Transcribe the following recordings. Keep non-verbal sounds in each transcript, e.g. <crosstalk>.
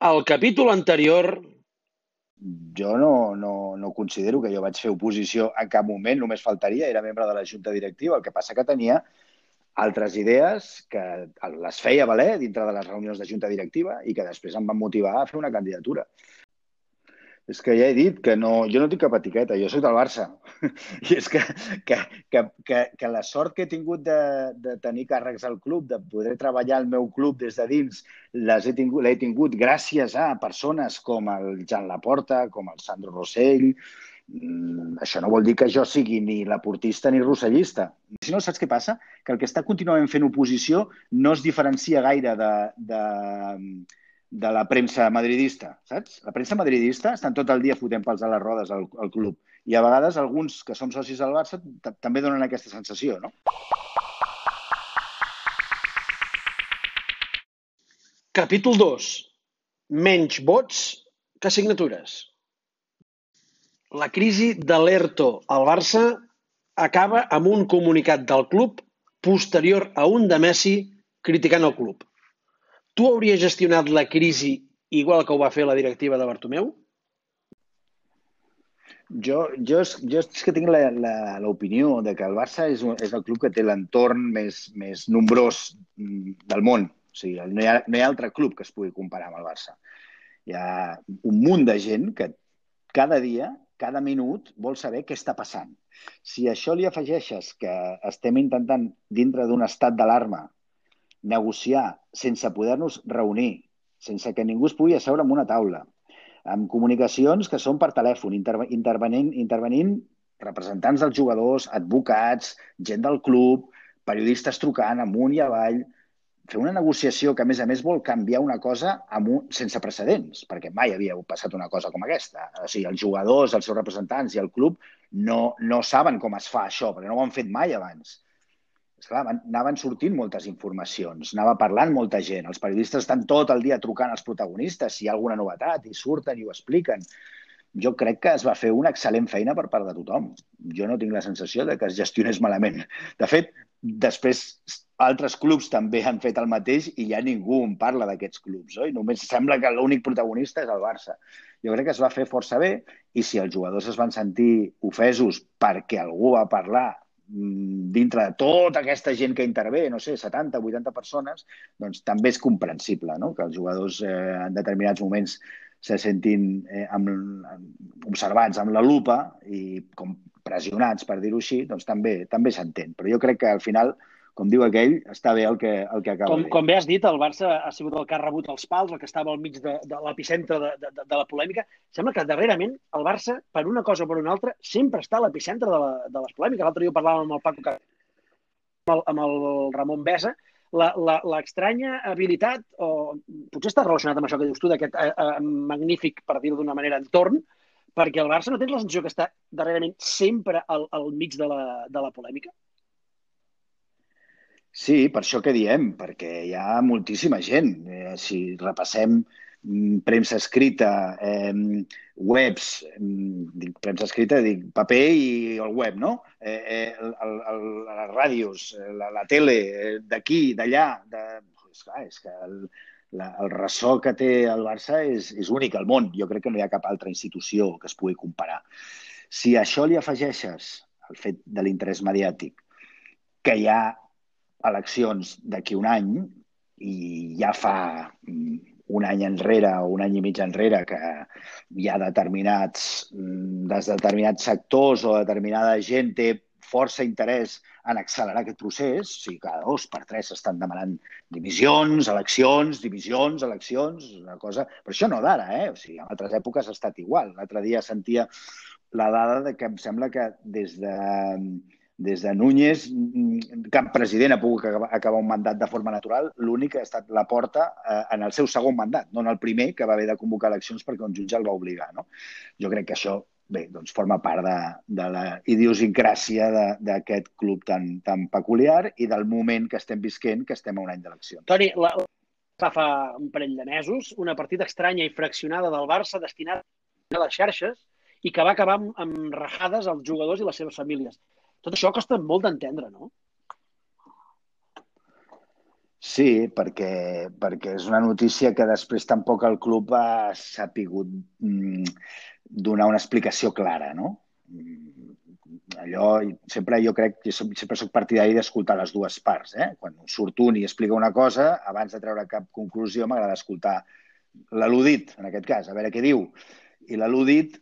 Al capítol anterior... Jo no, no, no considero que jo vaig fer oposició en cap moment, només faltaria, era membre de la Junta Directiva, el que passa que tenia altres idees que les feia valer dintre de les reunions de Junta Directiva i que després em van motivar a fer una candidatura. És que ja he dit que no, jo no tinc cap etiqueta, jo soc del Barça. <laughs> I és que, que, que, que, que la sort que he tingut de, de tenir càrrecs al club, de poder treballar al meu club des de dins, l'he tingut, tingut gràcies a persones com el Jan Laporta, com el Sandro Rossell, mm, això no vol dir que jo sigui ni laportista ni rossellista. Si no, saps què passa? Que el que està contínuament fent oposició no es diferencia gaire de, de, de la premsa madridista, saps? La premsa madridista estan tot el dia fotent pels a les rodes al, al club. I a vegades alguns que som socis del Barça també donen aquesta sensació, no? Capítol 2. Menys vots que signatures. La crisi de l'ERTO al Barça acaba amb un comunicat del club posterior a un de Messi criticant el club. Tu hauries gestionat la crisi igual que ho va fer la directiva de Bartomeu? Jo, jo, jo és que tinc l'opinió de que el Barça és, un, és el club que té l'entorn més, més nombrós del món. O sigui, no hi, ha, no hi ha altre club que es pugui comparar amb el Barça. Hi ha un munt de gent que cada dia, cada minut, vol saber què està passant. Si això li afegeixes que estem intentant, dintre d'un estat d'alarma, negociar sense poder-nos reunir, sense que ningú es pugui asseure en una taula, amb comunicacions que són per telèfon, intervenint, intervenint representants dels jugadors, advocats, gent del club, periodistes trucant amunt i avall, fer una negociació que, a més a més, vol canviar una cosa amb un, sense precedents, perquè mai havia passat una cosa com aquesta. O sigui, els jugadors, els seus representants i el club no, no saben com es fa això, perquè no ho han fet mai abans esclar, anaven sortint moltes informacions, anava parlant molta gent, els periodistes estan tot el dia trucant als protagonistes si hi ha alguna novetat i surten i ho expliquen. Jo crec que es va fer una excel·lent feina per part de tothom. Jo no tinc la sensació de que es gestionés malament. De fet, després altres clubs també han fet el mateix i ja ningú en parla d'aquests clubs, oi? Només sembla que l'únic protagonista és el Barça. Jo crec que es va fer força bé i si els jugadors es van sentir ofesos perquè algú va parlar dintre de tota aquesta gent que intervé, no sé, 70, 80 persones, doncs també és comprensible no? que els jugadors eh, en determinats moments se sentin eh, amb, observats amb la lupa i com pressionats, per dir-ho així, doncs també també s'entén. Però jo crec que al final com diu aquell, està bé el que, el que acaba com, com bé has dit, el Barça ha sigut el que ha rebut els pals, el que estava al mig de, de l'epicentre de, de, de, la polèmica. Sembla que darrerament el Barça, per una cosa o per una altra, sempre està a l'epicentre de, la, de les polèmiques. L'altre dia parlàvem amb el Paco amb el, amb el Ramon Besa, l'estranya habilitat, o potser està relacionat amb això que dius tu, d'aquest eh, eh, magnífic, per dir-ho d'una manera, entorn, perquè el Barça no tens la sensació que està darrerament sempre al, al mig de la, de la polèmica? Sí, per això que diem, perquè hi ha moltíssima gent. Eh, si repassem mm, premsa escrita, eh, webs, dic premsa escrita, dic paper i el web, no? Eh, eh, el, el, les ràdios, eh, la, la tele, eh, d'aquí, d'allà, de... És clar, és que el, la, el ressò que té el Barça és, és únic al món. Jo crec que no hi ha cap altra institució que es pugui comparar. Si a això li afegeixes el fet de l'interès mediàtic, que hi ha eleccions d'aquí un any i ja fa mm, un any enrere o un any i mig enrere que hi ha determinats, mm, des de determinats sectors o determinada gent té força interès en accelerar aquest procés, o sigui, cada dos per tres s'estan demanant dimissions, eleccions, divisions, eleccions, una cosa... Però això no d'ara, eh? O sigui, en altres èpoques ha estat igual. L'altre dia sentia la dada de que em sembla que des de des de Núñez, cap president ha pogut acabar un mandat de forma natural. L'únic ha estat la porta eh, en el seu segon mandat, no en el primer, que va haver de convocar eleccions perquè un jutge el va obligar. No? Jo crec que això bé, doncs forma part de, de la idiosincràsia d'aquest club tan, tan peculiar i del moment que estem visquent, que estem a un any d'eleccions. Toni, la, fa, fa un parell de mesos, una partida estranya i fraccionada del Barça destinada a les xarxes i que va acabar amb, amb rajades als jugadors i les seves famílies. Tot això costa molt d'entendre, no? Sí, perquè, perquè és una notícia que després tampoc el club ha sapigut mm, donar una explicació clara, no? Mm, allò, sempre jo crec que sempre soc partidari d'escoltar les dues parts. Eh? Quan surt un i explica una cosa, abans de treure cap conclusió m'agrada escoltar l'al·ludit, en aquest cas, a veure què diu. I l'al·ludit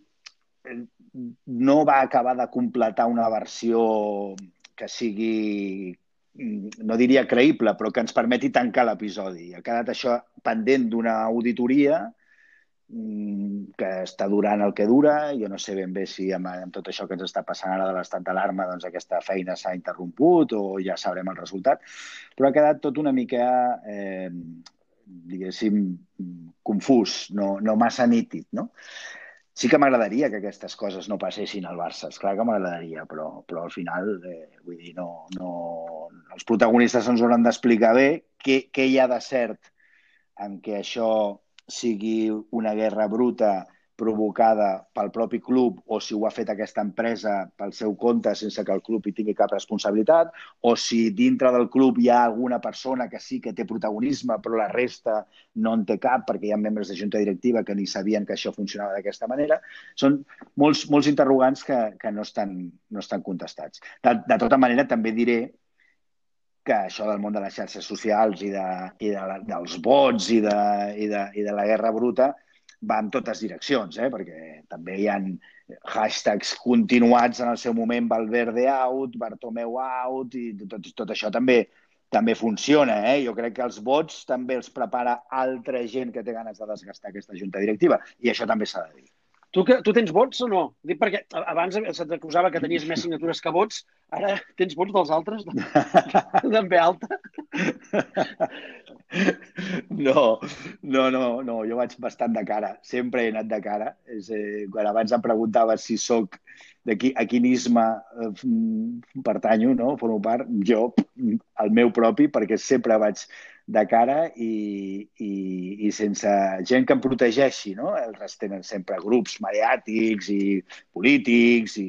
no va acabar de completar una versió que sigui no diria creïble, però que ens permeti tancar l'episodi. Ha quedat això pendent d'una auditoria mm, que està durant el que dura. Jo no sé ben bé si amb, amb tot això que ens està passant ara de l'estat d'alarma doncs aquesta feina s'ha interromput o ja sabrem el resultat, però ha quedat tot una mica, eh, diguéssim, confús, no, no massa nítid. No? Sí que m'agradaria que aquestes coses no passessin al Barça, és clar que m'agradaria, però, però al final, eh, vull dir, no, no... els protagonistes ens hauran d'explicar bé què, què hi ha de cert en què això sigui una guerra bruta provocada pel propi club o si ho ha fet aquesta empresa pel seu compte sense que el club hi tingui cap responsabilitat o si dintre del club hi ha alguna persona que sí que té protagonisme però la resta no en té cap perquè hi ha membres de junta directiva que ni sabien que això funcionava d'aquesta manera. Són molts, molts interrogants que, que no, estan, no estan contestats. De, de tota manera, també diré que això del món de les xarxes socials i, de, i de, dels vots i de, i, de, i de la guerra bruta va en totes direccions, eh? perquè també hi han hashtags continuats en el seu moment, Valverde out, Bartomeu out, i tot, tot això també també funciona. Eh? Jo crec que els vots també els prepara altra gent que té ganes de desgastar aquesta junta directiva, i això també s'ha de dir. Tu, que, tu tens vots o no? Dic perquè abans se't acusava que tenies més signatures que vots. Ara tens vots dels altres? <laughs> D'en B alta? No, no, no, no. Jo vaig bastant de cara. Sempre he anat de cara. És, eh, quan abans em preguntava si sóc de qui, a quin isme eh, pertanyo, no? Formo part, jo, el meu propi, perquè sempre vaig de cara i, i, i sense gent que em protegeixi. No? Els tenen sempre grups mediàtics i polítics i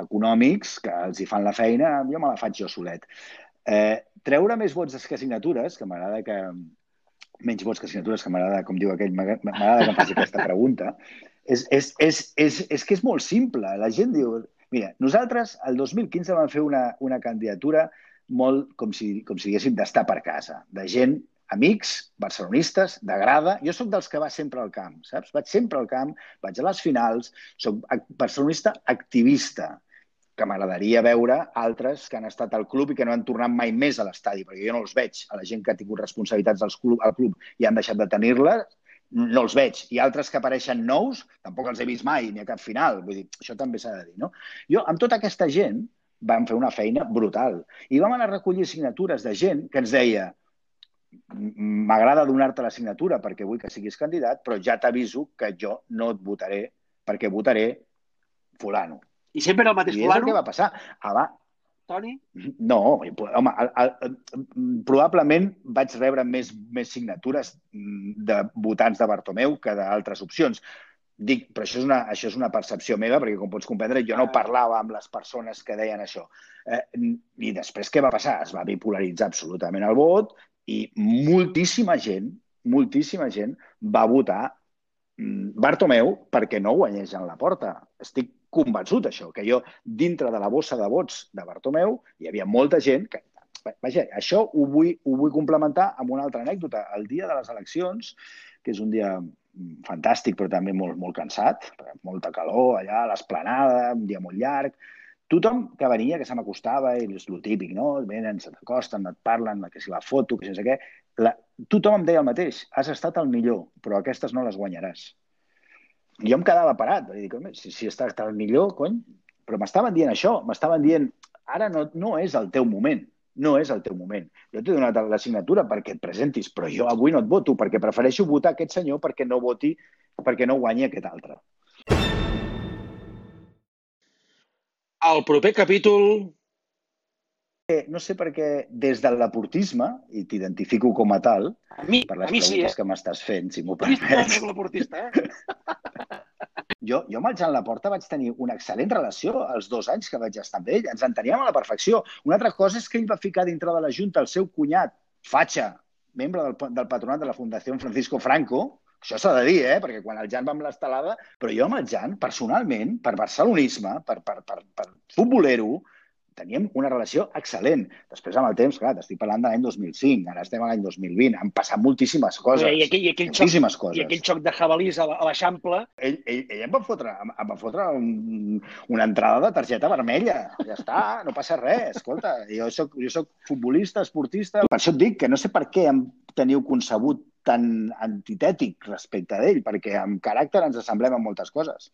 econòmics que els hi fan la feina, jo me la faig jo solet. Eh, treure més vots que signatures, que m'agrada que menys vots que signatures, que m'agrada, com diu aquell, m'agrada que em faci <laughs> aquesta pregunta, és, és, és, és, és que és molt simple. La gent diu... Mira, nosaltres el 2015 vam fer una, una candidatura molt com si, com si diguéssim d'estar per casa, de gent, amics, barcelonistes, de grada. Jo sóc dels que va sempre al camp, saps? Vaig sempre al camp, vaig a les finals, sóc barcelonista activista, que m'agradaria veure altres que han estat al club i que no han tornat mai més a l'estadi, perquè jo no els veig. A la gent que ha tingut responsabilitats al club, al club i han deixat de tenir-les, no els veig. I altres que apareixen nous, tampoc els he vist mai, ni a cap final. Vull dir, això també s'ha de dir, no? Jo, amb tota aquesta gent, vam fer una feina brutal. I vam anar a recollir signatures de gent que ens deia m'agrada donar-te la signatura perquè vull que siguis candidat, però ja t'aviso que jo no et votaré perquè votaré fulano. I sempre era el mateix I fulano? és el que va passar. Ah, va. Toni? No, home, el, el, el, probablement vaig rebre més, més signatures de votants de Bartomeu que d'altres opcions. Dic, però això és, una, això és una percepció meva, perquè com pots comprendre, jo no ah. parlava amb les persones que deien això. Eh, I després què va passar? Es va bipolaritzar absolutament el vot i moltíssima gent, moltíssima gent va votar mm, Bartomeu perquè no guanyés en la porta. Estic convençut això, que jo, dintre de la bossa de vots de Bartomeu, hi havia molta gent que... Vaja, això ho vull, ho vull complementar amb una altra anècdota. El dia de les eleccions, que és un dia fantàstic, però també molt, molt cansat, molta calor allà, l'esplanada, un dia molt llarg. Tothom que venia, que se m'acostava, i és el típic, no? Venen, se t'acosten, et parlen, que si la foto, que sense què... La... Tothom em deia el mateix, has estat el millor, però aquestes no les guanyaràs. Jo em quedava parat, dir, si, si estàs el millor, cony, però m'estaven dient això, m'estaven dient, ara no, no és el teu moment, no és el teu moment. Jo t'he donat la signatura perquè et presentis, però jo avui no et voto, perquè prefereixo votar aquest senyor perquè no voti, perquè no guanyi aquest altre. El proper capítol... Eh, no sé per què des del laportisme, i t'identifico com a tal, a mi, per les a mi preguntes sí, eh? que m'estàs fent, si m'ho permets. permets. laportista, eh? <laughs> Jo, jo amb el Jan Laporta vaig tenir una excel·lent relació els dos anys que vaig estar amb ell. Ens enteníem a la perfecció. Una altra cosa és que ell va ficar dintre de la Junta el seu cunyat Fatxa, membre del, del patronat de la Fundació Francisco Franco, això s'ha de dir, eh? perquè quan el Jan va amb l'estelada... Però jo amb el Jan, personalment, per barcelonisme, per, per, per, per futbolero, teníem una relació excel·lent. Després, amb el temps, clar, t'estic parlant de l'any 2005, ara estem a l'any 2020, han passat moltíssimes coses. I aquell, i aquell moltíssimes xoc, coses. I aquell xoc de jabalís a l'Eixample... Ell, ell, ell em va fotre, em, va fotre un, una entrada de targeta vermella. Ja està, no passa res. Escolta, jo soc, jo soc futbolista, esportista... Per això et dic que no sé per què em teniu concebut tan antitètic respecte d'ell, perquè amb caràcter ens assemblem en moltes coses.